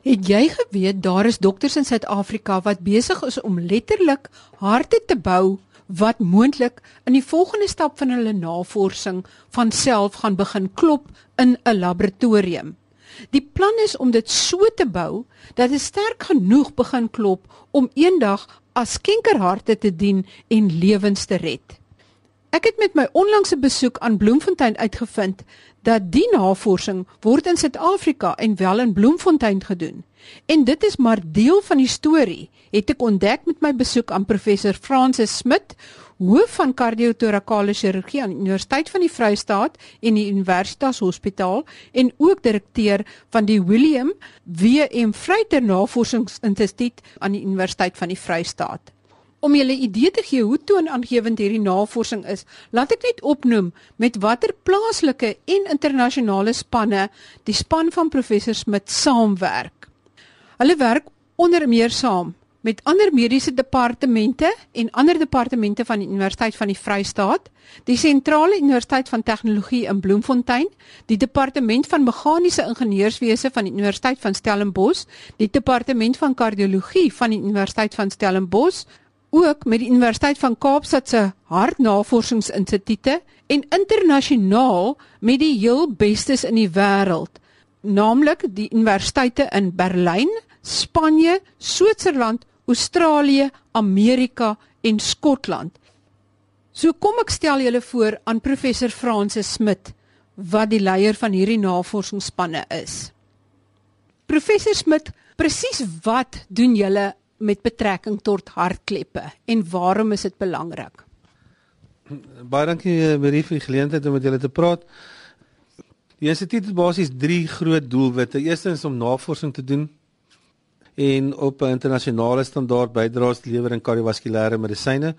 Het jy geweet daar is dokters in Suid-Afrika wat besig is om letterlik harte te bou wat moontlik in die volgende stap van hulle navorsing van self gaan begin klop in 'n laboratorium. Die plan is om dit so te bou dat dit sterk genoeg begin klop om eendag as skenkerharte te dien en lewens te red. Ek het met my onlangse besoek aan Bloemfontein uitgevind dat die navorsing word in Suid-Afrika en wel in Bloemfontein gedoen. En dit is maar deel van die storie, het ek ontdek met my besoek aan professor Francis Smit, hoof van kardiotorakale chirurgie aan die Universiteit van die Vrystaat en die Universitas Hospitaal en ook direkteur van die William W.M. Vryter Navorsingsinstituut aan die Universiteit van die Vrystaat. Om julle idee te gee hoe toonaangewend hierdie navorsing is, laat ek net opnoem met watter plaaslike en internasionale spanne die span van professor Smit saamwerk. Hulle werk onder meer saam met ander mediese departemente en ander departemente van die Universiteit van die Vrystaat, die Sentrale Universiteit van Tegnologie in Bloemfontein, die Departement van Meganiese Ingenieurswese van die Universiteit van Stellenbosch, die Departement van Kardiologie van die Universiteit van Stellenbosch, ook met die Universiteit van Kaapstad se Hartnavorsingsinstituie en internasionaal met die heel bestes in die wêreld, naamlik die universiteite in Berlyn, Spanje, Switserland, Australië, Amerika en Skotland. So kom ek stel julle voor aan professor Francis Smit wat die leier van hierdie navorsingsspanne is. Professor Smit, presies wat doen julle met betrekking tot hartkleppe en waarom is dit belangrik? Baie dankie eh, Marie vir die geleentheid om met julle te praat. Die instituut het basies 3 groot doelwitte. Eerstens om navorsing te doen en op 'n internasionale standaard bydraes te lewer in kardiovaskulêre medisyne.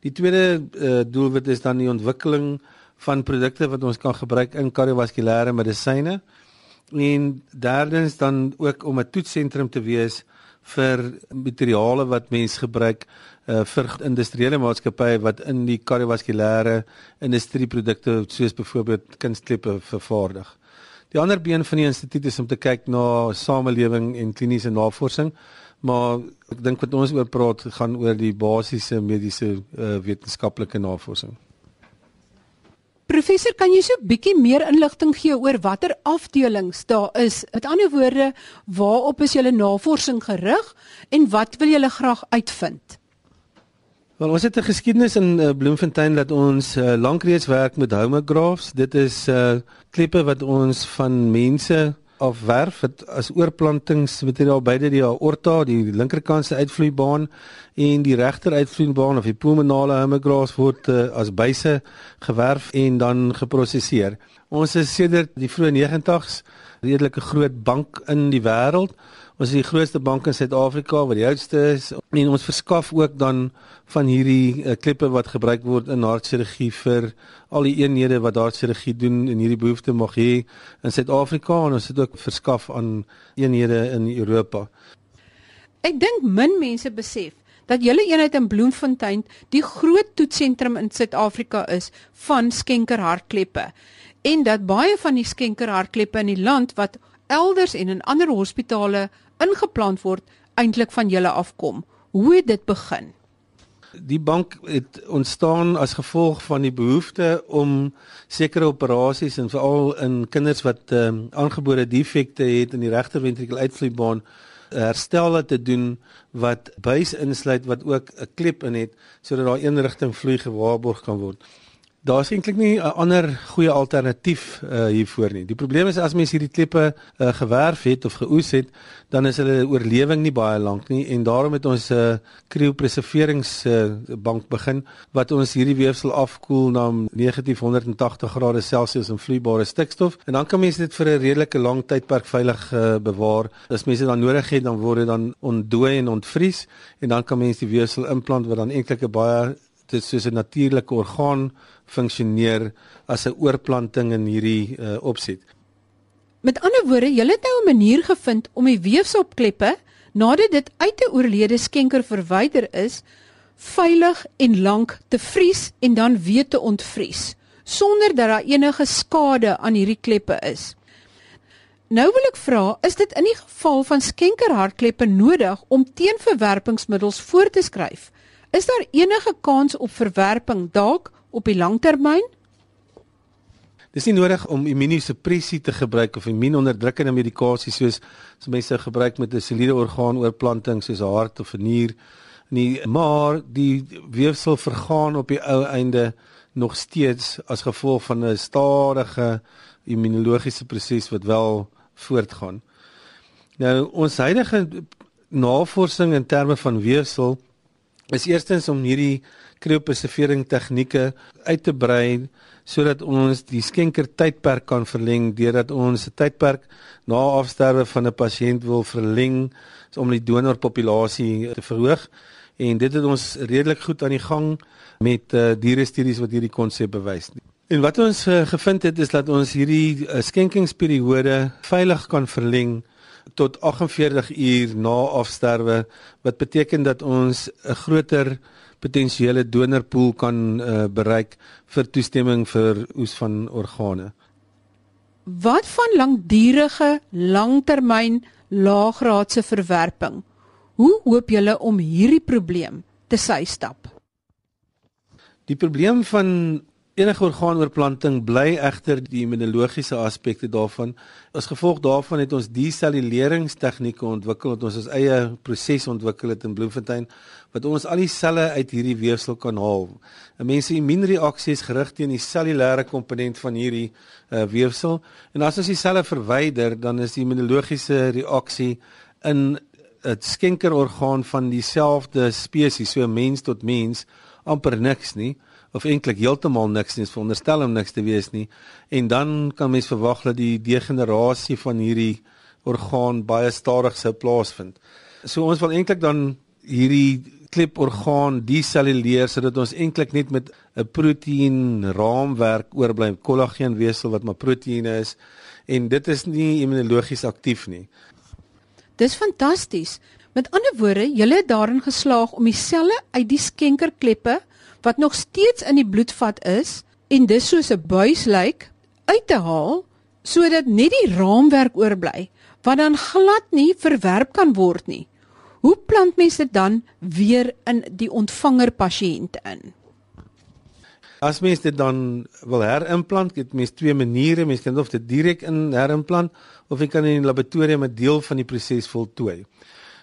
Die tweede uh, doelwit is dan die ontwikkeling van produkte wat ons kan gebruik in kardiovaskulêre medisyne. En derdens dan ook om 'n toetsentrum te wees vir materiale wat mens gebruik uh, vir industriële maatskappye wat in die kardiovaskulêre industrieprodukte soos byvoorbeeld kunstkleppe vervaardig. Die ander been van die instituut is om te kyk na samelewing en kliniese navorsing, maar ek dink wat ons oor praat gaan oor die basiese mediese uh, wetenskaplike navorsing. Professor, kan jy so 'n bietjie meer inligting gee oor watter afdelings daar is? Met ander woorde, waarop is julle navorsing gerig en wat wil julle graag uitvind? Wel, ons het 'n geskiedenis in uh, Bloemfontein dat ons uh, lankreeds werk met homographs. Dit is uh, klippe wat ons van mense afwerf het as oorplantingsmateriaal beide die aorta, die linkerkant se uitvloeibaan en die regter uitvloeibaan of die pulmonale hemogras word uh, as byse gewerf en dan geprosesseer. Ons is sedert die vroeë 90's redelike groot bank in die wêreld. Ons is die grootste bank in Suid-Afrika wat die oudste is. En ons verskaf ook dan van hierdie uh, klippe wat gebruik word in hartchirurgie vir al die eenhede wat hartchirurgie doen en hierdie behoefte mag hê in Suid-Afrika. En ons het ook verskaf aan eenhede in Europa. Ek dink min mense besef dat julle eenheid in Bloemfontein die groot toetsentrum in Suid-Afrika is van skenkerhartkleppe en dat baie van die skenkerhartkleppe in die land wat elders en in ander hospitale ingeplant word eintlik van julle afkom. Hoe het dit begin? Die bank het ontstaan as gevolg van die behoefte om sekere operasies en veral in kinders wat ehm, aangebore um, defekte het in die regter ventrikel uitvloeibaan herstelle te doen wat buis insluit wat ook 'n klep in het sodat daar een rigting vloei gewaarborg kan word. Daar's eintlik nie 'n ander goeie alternatief uh, hiervoor nie. Die probleem is as mens hierdie klippe uh, gewerf het of geoes het, dan is hulle oorlewing nie baie lank nie en daarom het ons 'n uh, kriopreserveringsbank uh, begin wat ons hierdie weefsel afkoel na negatief 180 grade Celsius in vloeibare stikstof en dan kan mens dit vir 'n redelike lang tydperk veilig uh, bewaar. As mense dit dan nodig het, dan word dit dan ontdooi en ontvries en dan kan mens die weefsel implant wat dan eintlik 'n baie dit soos 'n natuurlike orgaan funksioneer as 'n oorplanting in hierdie uh, opset. Met ander woorde, jy het nou 'n manier gevind om die weefselkleppe nadat dit uit 'n oorlede skenker verwyder is, veilig en lank te vries en dan weer te ontvries sonder dat daar enige skade aan hierdie kleppe is. Nou wil ek vra, is dit in die geval van skenkerhartkleppe nodig om teenverwerpingsmiddels voor te skryf? Is daar enige kans op verwerping dalk op die langtermyn? Dis nie nodig om immunosuppressie te gebruik of immuunonderdrukkende medikasie soos as mense gebruik met 'n soliede orgaanoorplanting soos 'n hart of 'n nier nie, maar die weefsel vergaan op die ou einde nog steeds as gevolg van 'n stadige immunologiese proses wat wel voortgaan. Nou ons huidige navorsing in terme van weefsel is eerstens om hierdie kriopreservering tegnieke uit te brei sodat ons die skenker tydperk kan verleng deurdat ons 'n tydperk na afsterwe van 'n pasiënt wil verleng om die donorpopulasie te verhoog en dit het ons redelik goed aan die gang met uh, diere studies wat hierdie konsep bewys. En wat ons uh, gevind het is dat ons hierdie uh, skenkingsperiode veilig kan verleng tot 48 uur na afsterwe wat beteken dat ons 'n groter potensiële donorpool kan uh, bereik vir toestemming vir oes van organe. Wat van langdurige, langtermyn, laagraadse verwerping? Hoe hoop julle om hierdie probleem te sy stap? Die probleem van Enige orgaanoorplanting bly egter die immunologiese aspekte daarvan. As gevolg daarvan het ons deselluleringstegnieke ontwikkel wat ons ons eie proses ontwikkel het in Bloemfontein wat ons al die selle uit hierdie weefsel kan haal. 'n Mens se immuunreaksie is gerig teen die cellulêre komponent van hierdie uh, weefsel en as ons die selle verwyder, dan is die immunologiese reaksie in 'n skenkerorgaan van dieselfde spesies, so mens tot mens, amper niks nie of eintlik heeltemal niks nie, veronderstel om niks te wees nie. En dan kan mens verwag dat die degenerasie van hierdie orgaan baie stadig sou plaasvind. So ons wil eintlik dan hierdie kleporgaan deselluleer sodat ons eintlik net met 'n proteïen raamwerk oorbly, kollageenweefsel wat maar proteïene is en dit is nie immunologies aktief nie. Dis fantasties. Met ander woorde, julle het daarin geslaag om die selle uit die skenkerkleppe wat nog steeds in die bloedvat is en dis soos 'n buis lyk uit te haal sodat net die raamwerk oorbly wat dan glad nie verwerp kan word nie. Hoe plant mense dit dan weer in die ontvanger pasiënt in? As mens dit dan wil herimplant, het mens twee maniere, mens kan of dit direk in herimplant of jy kan in die laboratorium 'n deel van die proses voltooi.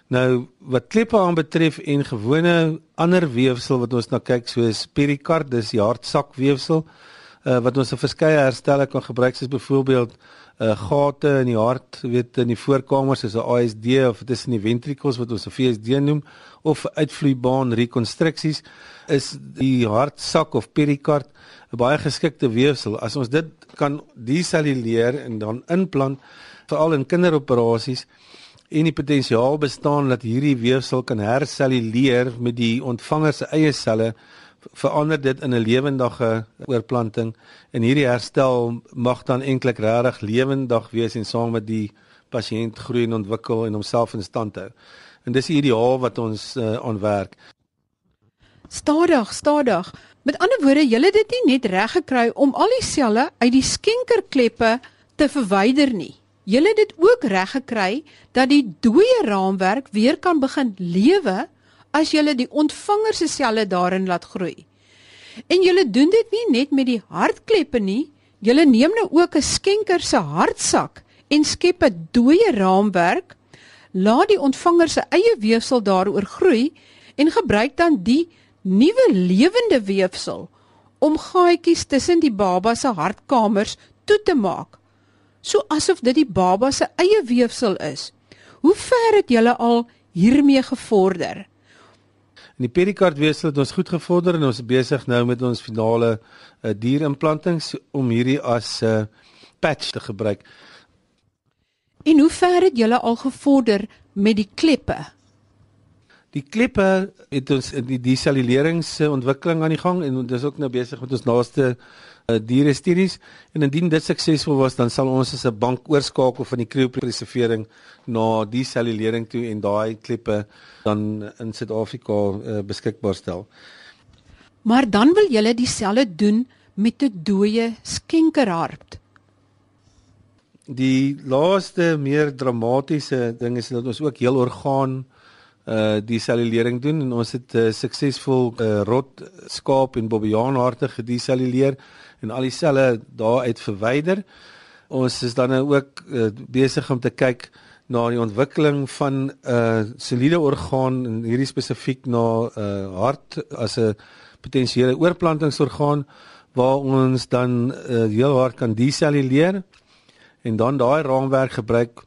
Nou wat kleppe aanbetref en gewone ander weefsel wat ons na kyk soos perikard, dis die hartsakweefsel uh, wat ons vir verskeie herstelle kan gebruik soos byvoorbeeld uh, gate in die hart, weet in die voorkamers soos 'n ASD of in die ventrikels wat ons 'n VSD noem of uitvloeibaan rekonstruksies is die hartsak of perikard 'n baie geskikte weefsel. As ons dit kan deselluleer en dan implant veral in kinderoperasies en die potensiaal bestaan dat hierdie weefsel kan herselluleer met die ontvanger se eie selle verander dit in 'n lewendige oorplanting en hierdie herstel mag dan eintlik regtig lewendig wees en saam met die pasiënt groei en ontwikkel en homself in stand hou. En dis die ideaal wat ons uh, aanwerk. Stadig, stadig. Met ander woorde, jy het dit nie net reg gekry om al die selle uit die skenkerkleppe te verwyder nie. Julle het dit ook reg gekry dat die dooie raamwerk weer kan begin lewe as julle die ontvanger se selle daarin laat groei. En julle doen dit nie net met die hartkleppe nie, julle neem nou ook 'n skenker se hartsak en skep 'n dooie raamwerk, laat die ontvanger se eie weefsel daaroor groei en gebruik dan die nuwe lewende weefsel om gaatjies tussen die baba se hartkamers toe te maak so asof dit die baba se eie weefsel is. Hoe ver het julle al hiermee gevorder? In die perikardweefsel het ons goed gevorder en ons is besig nou met ons finale uh, dierimplantings om hierdie as 'n uh, patch te gebruik. En hoe ver het julle al gevorder met die kleppe? Die kleppe het ons die deselluleringsontwikkeling aan die gang en ons is ook nou besig met ons naaste diere studies en indien dit suksesvol was dan sal ons as 'n bank oorskakel van die kriopreservering na die cellulering toe en daai klippe dan in Suid-Afrika uh, beskikbaar stel. Maar dan wil julle dieselfde doen met 'n dooie skenkerhart. Die laaste meer dramatiese ding is dat ons ook heel orgaan uh die cellulering doen en ons het uh, suksesvol uh, rot skaap en bobbejaagharte gedeselluleer en al die selle daaruit verwyder. Ons is dan nou ook uh, besig om te kyk na die ontwikkeling van 'n uh, soliede orgaan en hierdie spesifiek na 'n uh, hart as 'n potensiële oorplantingsorgaan waar ons dan uh, heel hard kan deselluleer en dan daai raamwerk gebruik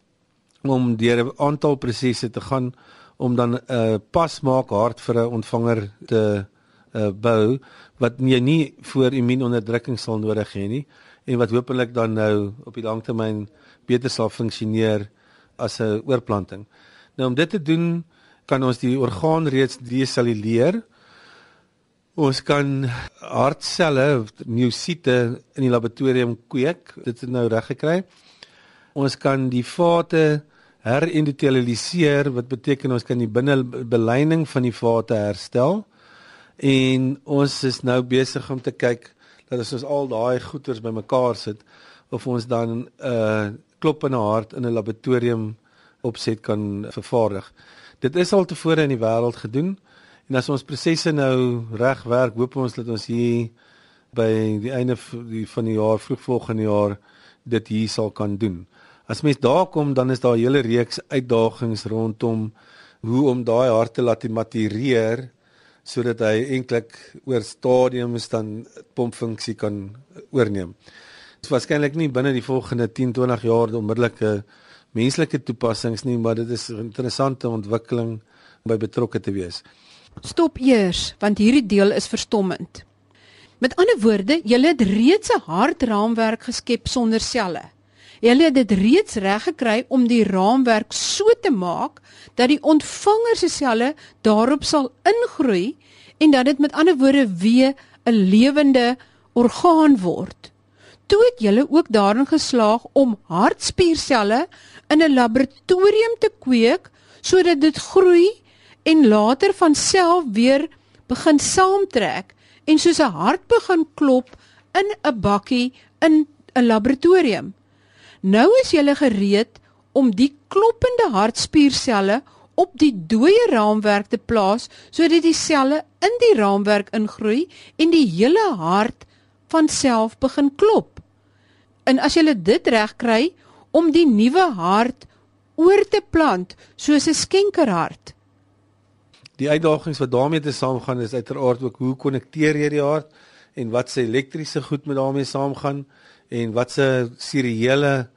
om deur 'n aantal prosesse te gaan om dan 'n uh, pasmaak hart vir 'n ontvanger te uh, bou wat jy nie voor immuunonderdrukking sal nodig hê nie en wat hopelik dan nou op die langtermyn beter sal funksioneer as 'n oorplanting. Nou om dit te doen kan ons die orgaan reeds deselluleer. Ons kan hartselle, miosiete in die laboratorium kweek. Dit het nou reg gekry. Ons kan die vate herendotelialiseer wat beteken ons kan die binnebeleining van die vate herstel. En ons is nou besig om te kyk dat as ons al daai goeters bymekaar sit of ons dan 'n uh, kloppende hart in 'n laboratorium opset kan vervaardig. Dit is al tevore in die wêreld gedoen en as ons prosesse nou reg werk, hoop ons dat ons hier by die einde van die jaar, vroeg volgende jaar dit hier sal kan doen. As mens daar kom, dan is daar 'n hele reeks uitdagings rondom hoe om daai hart te laat matureer sodat hy eintlik oor stadiums dan pompfunksie kan oorneem. Dit is waarskynlik nie binne die volgende 10-20 jaar onmiddellike menslike toepassings nie, maar dit is 'n interessante ontwikkeling by betrokke te wees. Stop eers, want hierdie deel is verstommend. Met ander woorde, jy het reeds 'n hartraamwerk geskep sonder selle. Hulle het dit reeds reg gekry om die raamwerk so te maak dat die ontvanger se selle daarop sal ingroei en dat dit met ander woorde weer 'n lewende orgaan word. Toe het julle ook daarin geslaag om hartspierselle in 'n laboratorium te kweek sodat dit groei en later van self weer begin saamtrek en soos 'n hart begin klop in 'n bakkie in 'n laboratorium. Nou is jy gereed om die kloppende hartspierselle op die dooie raamwerk te plaas sodat die selle in die raamwerk ingroei en die hele hart van self begin klop. En as jy dit reg kry om die nuwe hart oor te plant soos 'n skenkerhart. Die uitdagings wat daarmee te saamgaan is uiteraard ook hoe konnekteer jy die hart en wat se elektriese goed met daarmee saamgaan en wat se seriële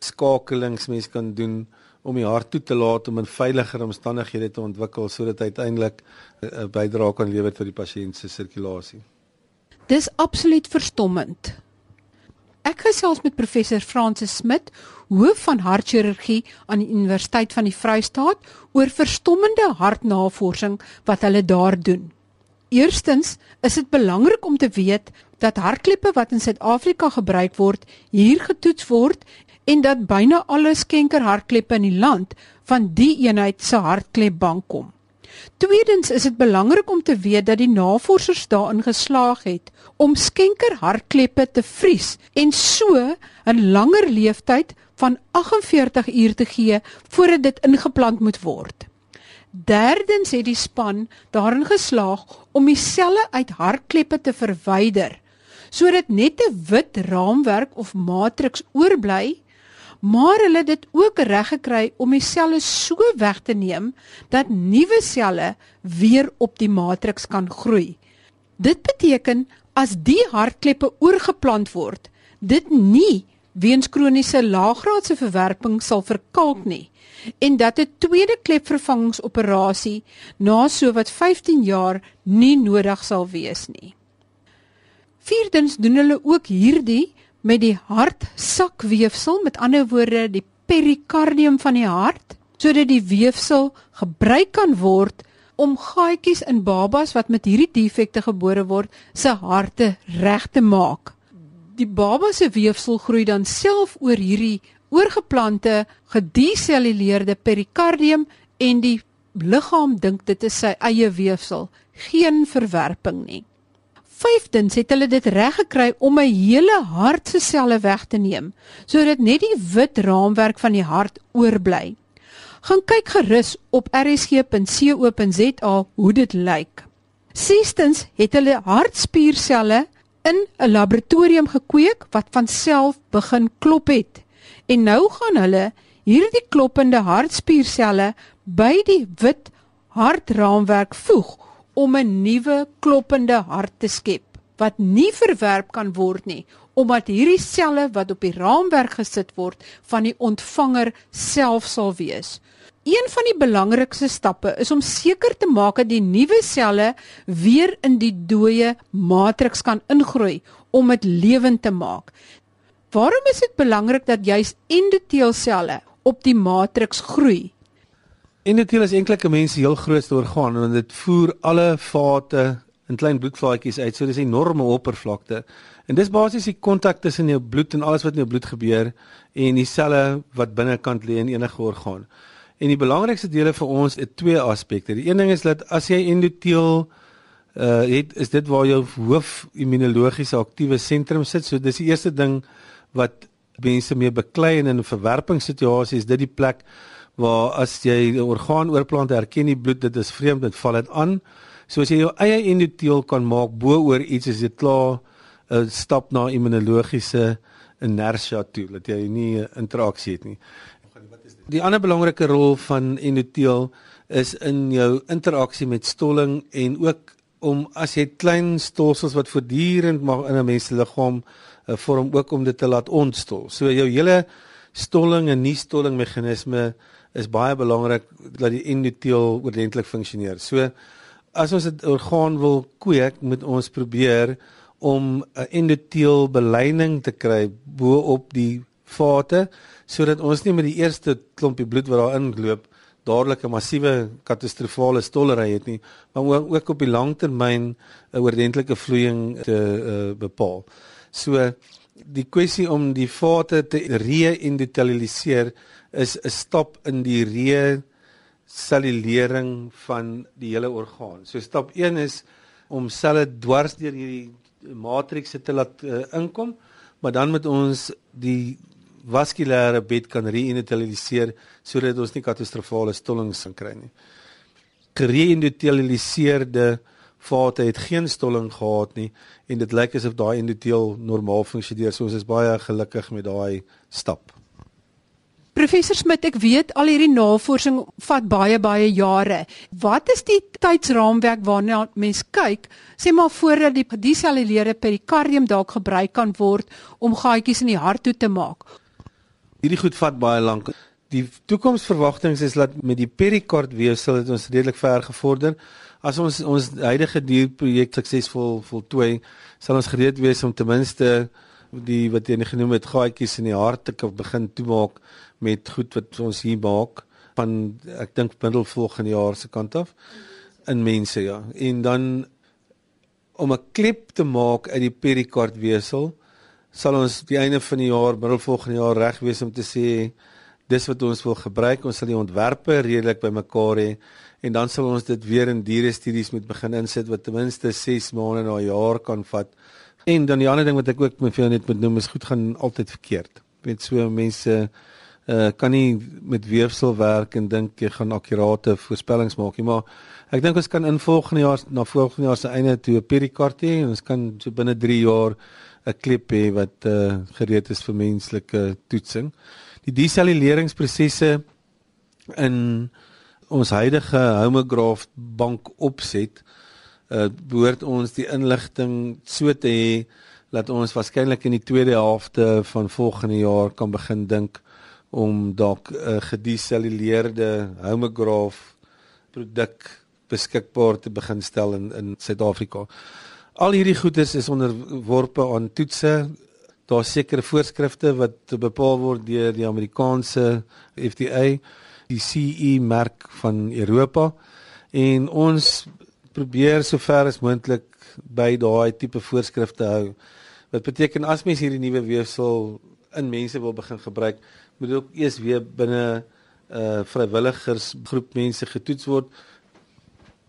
skakelings mens kan doen om die hart toe te laat om in veiliger omstandighede te ontwikkel sodat hy uiteindelik 'n bydrae kan lewer tot die pasiënt se sirkulasie. Dis absoluut verstommend. Ek gesels met professor Francis Smit, hoof van hartchirurgie aan die Universiteit van die Vrystaat oor verstommende hartnavorsing wat hulle daar doen. Eerstens is dit belangrik om te weet dat hartkleppe wat in Suid-Afrika gebruik word, hier getoets word en dat byna alle skenkerhartkleppe in die land van die eenheid se hartklepbank kom. Tweedens is dit belangrik om te weet dat die navorsers daarin geslaag het om skenkerhartkleppe te vries en so 'n langer lewensduur van 48 uur te gee voordat dit ingeplant moet word. Derdens het die span daarin geslaag om die selle uit hartkleppe te verwyder sodat net 'n wit raamwerk of matriks oorbly maar hulle het dit ook reg gekry om die selle so weg te neem dat nuwe selle weer op die matriks kan groei. Dit beteken as die hartkleppe oorgeplant word, dit nie weens kroniese laaggraadse verwerping sal verkalk nie en dat 'n tweede klepvervangingsoperasie na sowat 15 jaar nie nodig sal wees nie. Vierdens doen hulle ook hierdie met die hartsakweefsel, met ander woorde die perikardium van die hart, sodat die weefsel gebruik kan word om gaatjies in babas wat met hierdie defekte gebore word, se harte reg te maak. Die baba se weefsel groei dan self oor hierdie oorgeplante gedeselluleerde perikardium en die liggaam dink dit is sy eie weefsel, geen verwerping nie. Vyftens het hulle dit reg gekry om 'n hele hart se selle weg te neem sodat net die wit raamwerk van die hart oorbly. Gaan kyk gerus op rsg.co.za hoe dit lyk. Sestens het hulle hartspierselle in 'n laboratorium gekweek wat van self begin klop het. En nou gaan hulle hierdie kloppende hartspierselle by die wit hartraamwerk voeg om 'n nuwe kloppende hart te skep wat nie verwerp kan word nie omdat hierdie selle wat op die raamwerk gesit word van die ontvanger self sal wees. Een van die belangrikste stappe is om seker te maak dat die nuwe selle weer in die dooie matriks kan ingroei om dit lewend te maak. Waarom is dit belangrik dat juis endoteelselle op die matriks groei? Endoteel is eintlik 'n mens se heel grootste orgaan want dit voer alle vate in klein bloedvaatjies uit. So dis 'n enorme oppervlakte. En dis basies die kontak tussen jou bloed en alles wat in jou bloed gebeur en die selle wat binnekant lê in enige orgaan. En die belangrikste dele vir ons het twee aspekte. Die een ding is dat as jy endoteel uh het is dit waar jou hoof immunologiese aktiewe sentrum sit. So dis die eerste ding wat mense mee beklei in 'n verwerpingssituasie is dit die plek waar as jy 'n orgaan oorplant herken die bloed dit is vreemd dit val dit aan. So as jy jou eie endoteel kan maak bo oor iets is dit klaar 'n stap na immunologiese inertia toe dat jy nie interaksie het nie. Die ander belangrike rol van endoteel is in jou interaksie met stolling en ook om as jy klein stolsels wat voortdurend mag in 'n mens se liggaam uh, vorm ook om dit te laat ontstol. So jou hele stolling en nie stolling meganisme is baie belangrik dat die endoteel oordentlik funksioneer. So as ons 'n orgaan wil kweek, moet ons probeer om 'n endoteel beleining te kry bo op die vate sodat ons nie met die eerste klompie bloed wat daar inloop dadelik 'n massiewe katastrofale stollery het nie, maar ook op die lang termyn 'n oordentlike vloeiing te uh, bepaal. So die kwessie om die vate te re-endotelialiseer is 'n stap in die re-cellulering van die hele orgaan. So stap 1 is om selle dwars deur hierdie matriks te laat uh, inkom, maar dan moet ons die vaskulêre bed kan re-endotelialiseer sodat ons nie katastrofale stollings kan kry nie. Ge-endotelialiseerde vate het geen stolling gehad nie en dit lyk asof daai endoteel normaal funksioneer. So ons is baie gelukkig met daai stap. Professor Smit, ek weet al hierdie navorsing vat baie baie jare. Wat is die tydsraamwerk waarna mens kyk? Sê maar voordat die deselluleerde perikardium dalk gebruik kan word om gaatjies in die hart toe te maak. Hierdie goed vat baie lank. Die toekomsverwagtinge is dat met die perikardweefsel het ons redelik ver gevorder. As ons ons huidige dierprojek suksesvol voltooi, sal ons gereed wees om ten minste die wat jy genoem het gaatjies in die hart te begin toemaak met goed wat ons hier maak van ek dink middel volgende jaar se kant af in mense ja. En dan om 'n klep te maak uit die perikardweefsel sal ons die einde van die jaar, middel volgende jaar reg wees om te sê dis wat ons wil gebruik. Ons sal die ontwerpe redelik bymekaar hê en dan sal ons dit weer in diere studies moet begin insit wat ten minste 6 maande na 'n jaar kan vat. En dan die ander ding wat ek ook met veel net moet noem is goed gaan altyd verkeerd. Weet so mense uh kan nie met weefsel werk en dink jy gaan akkurate voorspellings maak nie, maar ek dink ons kan in volgende jaar na volgende jaar se einde toe 'n perikart hê en ons kan so binne 3 jaar 'n klip hê wat uh, gereed is vir menslike toetsing. Die deselluleringsprosesse in ons huidige homograaf bank opset uh behoort ons die inligting so te hê dat ons waarskynlik in die tweede helfte van volgende jaar kan begin dink om dalk 'n uh, gedeselluleerde homograaf produk beskikbaar te begin stel in in Suid-Afrika. Al hierdie goederes is onderworpe aan toetse. Daar's sekere voorskrifte wat bepaal word deur die Amerikaanse FDA, die CE merk van Europa en ons probeer sover as moontlik by daai tipe voorskrifte hou. Wat beteken as mens hierdie nuwe weefsel in mense wil begin gebruik, moet ook eers weer binne 'n uh, vrywilligersgroep mense getoets word.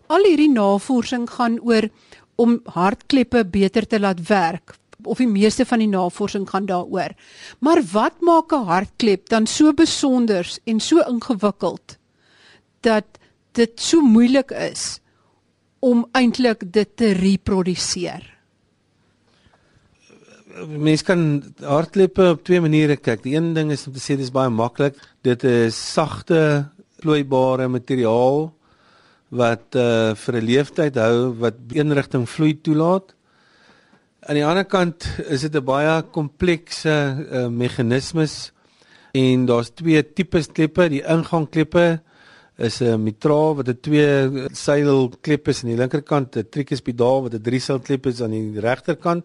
Al hierdie navorsing gaan oor om hartkleppe beter te laat werk of die meeste van die navorsing gaan daaroor. Maar wat maak 'n hartklep dan so besonder en so ingewikkeld dat dit so moeilik is om eintlik dit te reproduseer? Mens kan hartkleppe op twee maniere kyk. Die een ding is om te sê dis baie maklik. Dit is sagte, vloeibare materiaal wat uh vir 'n leeftyd hou wat een rigting vloei toelaat. Aan die ander kant is dit 'n baie komplekse uh, meganismes en daar's twee tipes kleppe, die ingangkleppe is 'n mitraal wat 'n twee seil klep is aan die linkerkant, 'n triekuspedaal wat 'n drie seil klep is aan die regterkant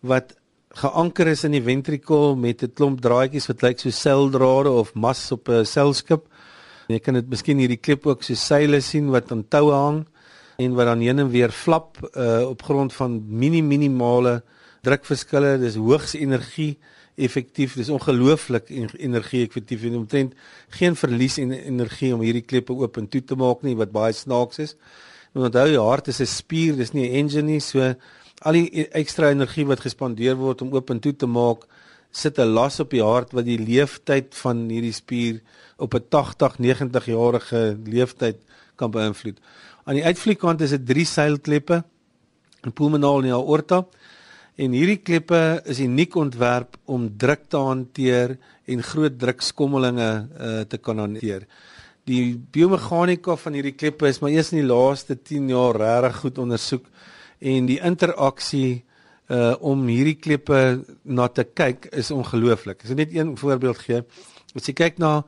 wat geanker is in die ventrikel met 'n klomp draadjies wat lyk so seildrade of mas op 'n seilskip. Jy kan dit miskien hierdie klep ook so seile sien wat aan toue hang en wat dan heen en weer flap uh, op grond van mini minimale drukverskille. Dis hoogs energie effektief. Dis ongelooflik energie effektief. Jy omtrent geen verlies en energie om hierdie kleppe oop en toe te maak nie wat baie snaaks is. Want onthou jou hart is 'n spier, dis nie 'n engine nie. So al die ekstra energie wat gespandeer word om oop en toe te maak, sit 'n las op die hart wat die leeftyd van hierdie spier op 'n 80, 90 jarige leeftyd kan beïnvloed. Aan die uitvliekkant is dit drie seilkleppe, 'n pulmonaal en 'n aorta. En hierdie kleppe is uniek ontwerp om druk te hanteer en groot drukskommelinge uh, te kan hanteer. Die biomeganika van hierdie kleppe is maar eers in die laaste 10 jaar regtig goed ondersoek en die interaksie uh om hierdie kleppe na te kyk is ongelooflik. Ek sal net een voorbeeld gee. As jy kyk na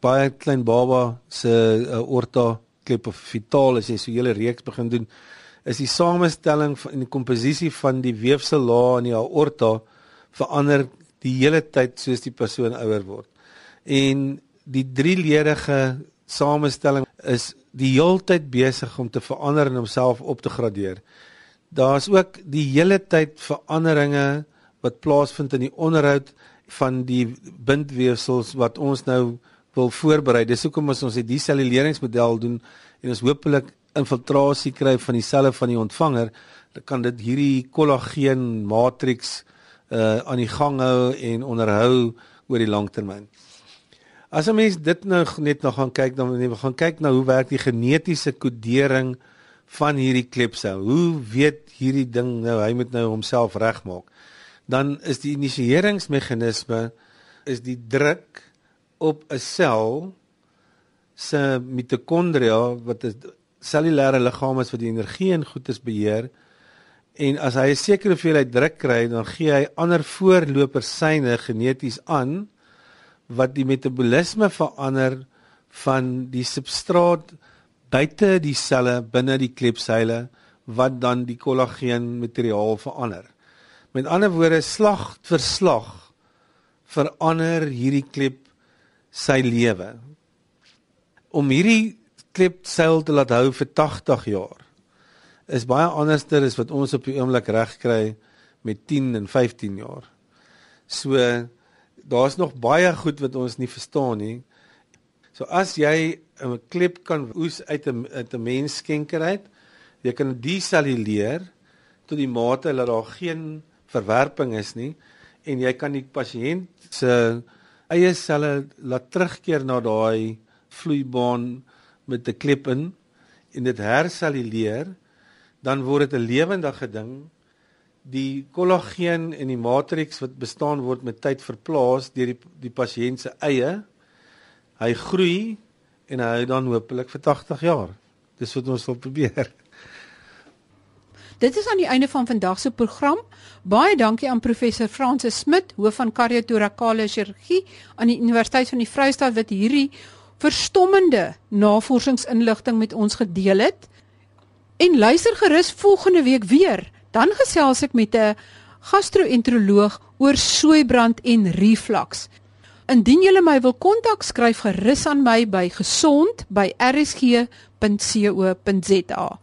baie klein baba se uh, aorta klep of vitaal as jy so 'n hele reeks begin doen is die samestelling van die komposisie van die weefsellaag in die aorta verander die hele tyd soos die persoon ouer word. En die drieledige samestelling is die heeltyd besig om te verander en homself op te gradeer. Daar's ook die hele tyd veranderinge wat plaasvind in die onderhoud van die bindweefsels wat ons nou wil voorberei. Dis hoekom ons ons die deselluleringsmodel doen en ons hopelik infiltrasie kry van die selle van die ontvanger, dan kan dit hierdie kollageen matriks uh aan die gang hou en onderhou oor die lang termyn. As 'n mens dit nou net nog gaan kyk, dan jy gaan kyk na hoe werk die genetiese kodering van hierdie klepsel. Hoe weet hierdie ding nou hy moet nou homself regmaak? Dan is die initieringsmeganisme is die druk op 'n sel se mitokondria wat 'n cellulêre liggaam is wat die energie en goedes beheer en as hy 'n sekere hoeveelheid druk kry dan gee hy ander voorlopersyne geneties aan wat die metabolisme verander van die substraat buite die selle binne die klepseile wat dan die kollageen materiaal verander. Met ander woorde slag vir slag verander hierdie klep sy lewe. Om hierdie klepseil te laat hou vir 80 jaar is baie anderster as wat ons op die oomblik reg kry met 10 en 15 jaar. So daar's nog baie goed wat ons nie verstaan nie. So as jy 'n klep kan oes uit 'n uit 'n mens skenker uit, jy kan deselluleer tot die mate dat daar geen verwerping is nie en jy kan die pasiënt se eie selle laat terugkeer na daai vloeibaan met 'n klep in en dit herselluleer, dan word dit 'n lewendige ding. Die kollageen en die matriks wat bestaan word met tyd verplaas deur die die pasiënt se eie. Hy groei en hy hou dan hopelik vir 80 jaar. Dis wat ons wil probeer. Dit is aan die einde van vandag se program. Baie dankie aan professor Francis Smit, hoof van kardiotorakale chirurgie aan die Universiteit van die Vrystaat wat hierdie verstommende navorsingsinligting met ons gedeel het. En luister gerus volgende week weer. Dan gesels ek met 'n gastro-enteroloog oor soeibrand en reflux. Indien jy my wil kontak, skryf gerus aan my by gesond@rsg.co.za.